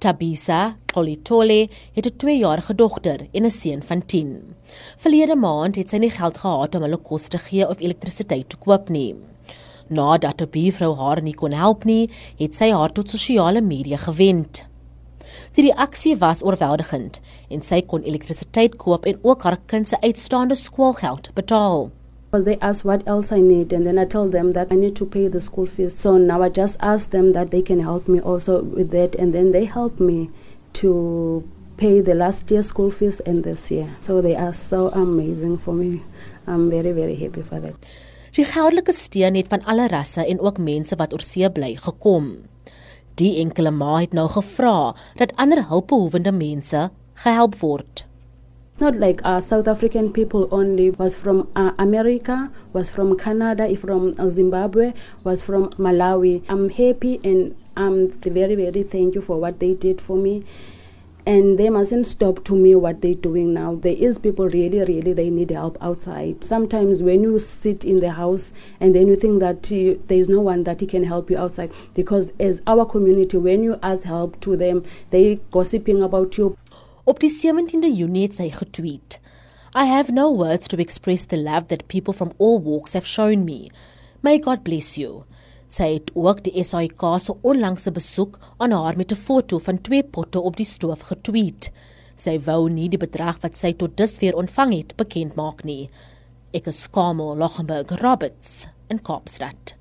Tabisa Kolitole het 'n 2-jarige dogter en 'n seun van 10. Verlede maand het sy nie geld gehad om hulle kos te gee of elektrisiteit te koop nie. Nadat 'n buurvrou haar nie kon help nie, het sy haar tot sosiale media gewend. Die reaksie was oorweldigend en sy kon elektrisiteit koop en ook haar kind se uitstaande skoolgeld betaal. Well, they ask what else I need, and then I tell them that I need to pay the school fees. So now I just ask them that they can help me also with that, and then they help me to pay the last year school fees and this year. So they are so amazing for me. I'm very, very happy for that. Die geldelike steun het van alle rasse en ook mense wat oor see bly gekom. Die enkele ma het nou gevra dat ander hulpbehoevende mense gehelp word. Not like uh, South African people only, was from uh, America, was from Canada, from uh, Zimbabwe, was from Malawi. I'm happy and I'm very, very thank you for what they did for me. And they mustn't stop to me what they're doing now. There is people really, really, they need help outside. Sometimes when you sit in the house and then you think that you, there is no one that can help you outside, because as our community, when you ask help to them, they gossiping about you. Op die 17de Junie het sy getweet: I have no words to express the love that people from all walks have shown me. May God bless you. Sy het ook die SAIK se onlangse besoek aan haar met 'n foto van twee potte op die stoof getweet. Sy wou nie die bedrag wat sy tot dusver ontvang het bekend maak nie. Ek is Kamel Lochenberg Roberts in Kaapstad.